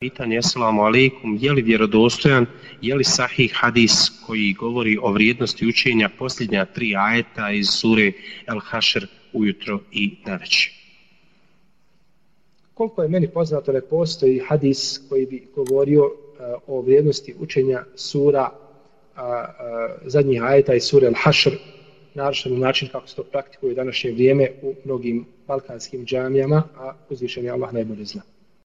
Pitanje je salamu alaikum, je li vjerodostojan, je li sahih hadis koji govori o vrijednosti učenja posljednja tri ajeta iz sure El Hašer ujutro i naveć? Koliko je meni poznato ne postoji hadis koji bi govorio uh, o vrijednosti učenja sura uh, uh, zadnjih ajeta iz sure El Hašer, naravno na način kako se to praktikuje današnje vrijeme u mnogim balkanskim džamijama, a uzvišen je Allah najbolje znao.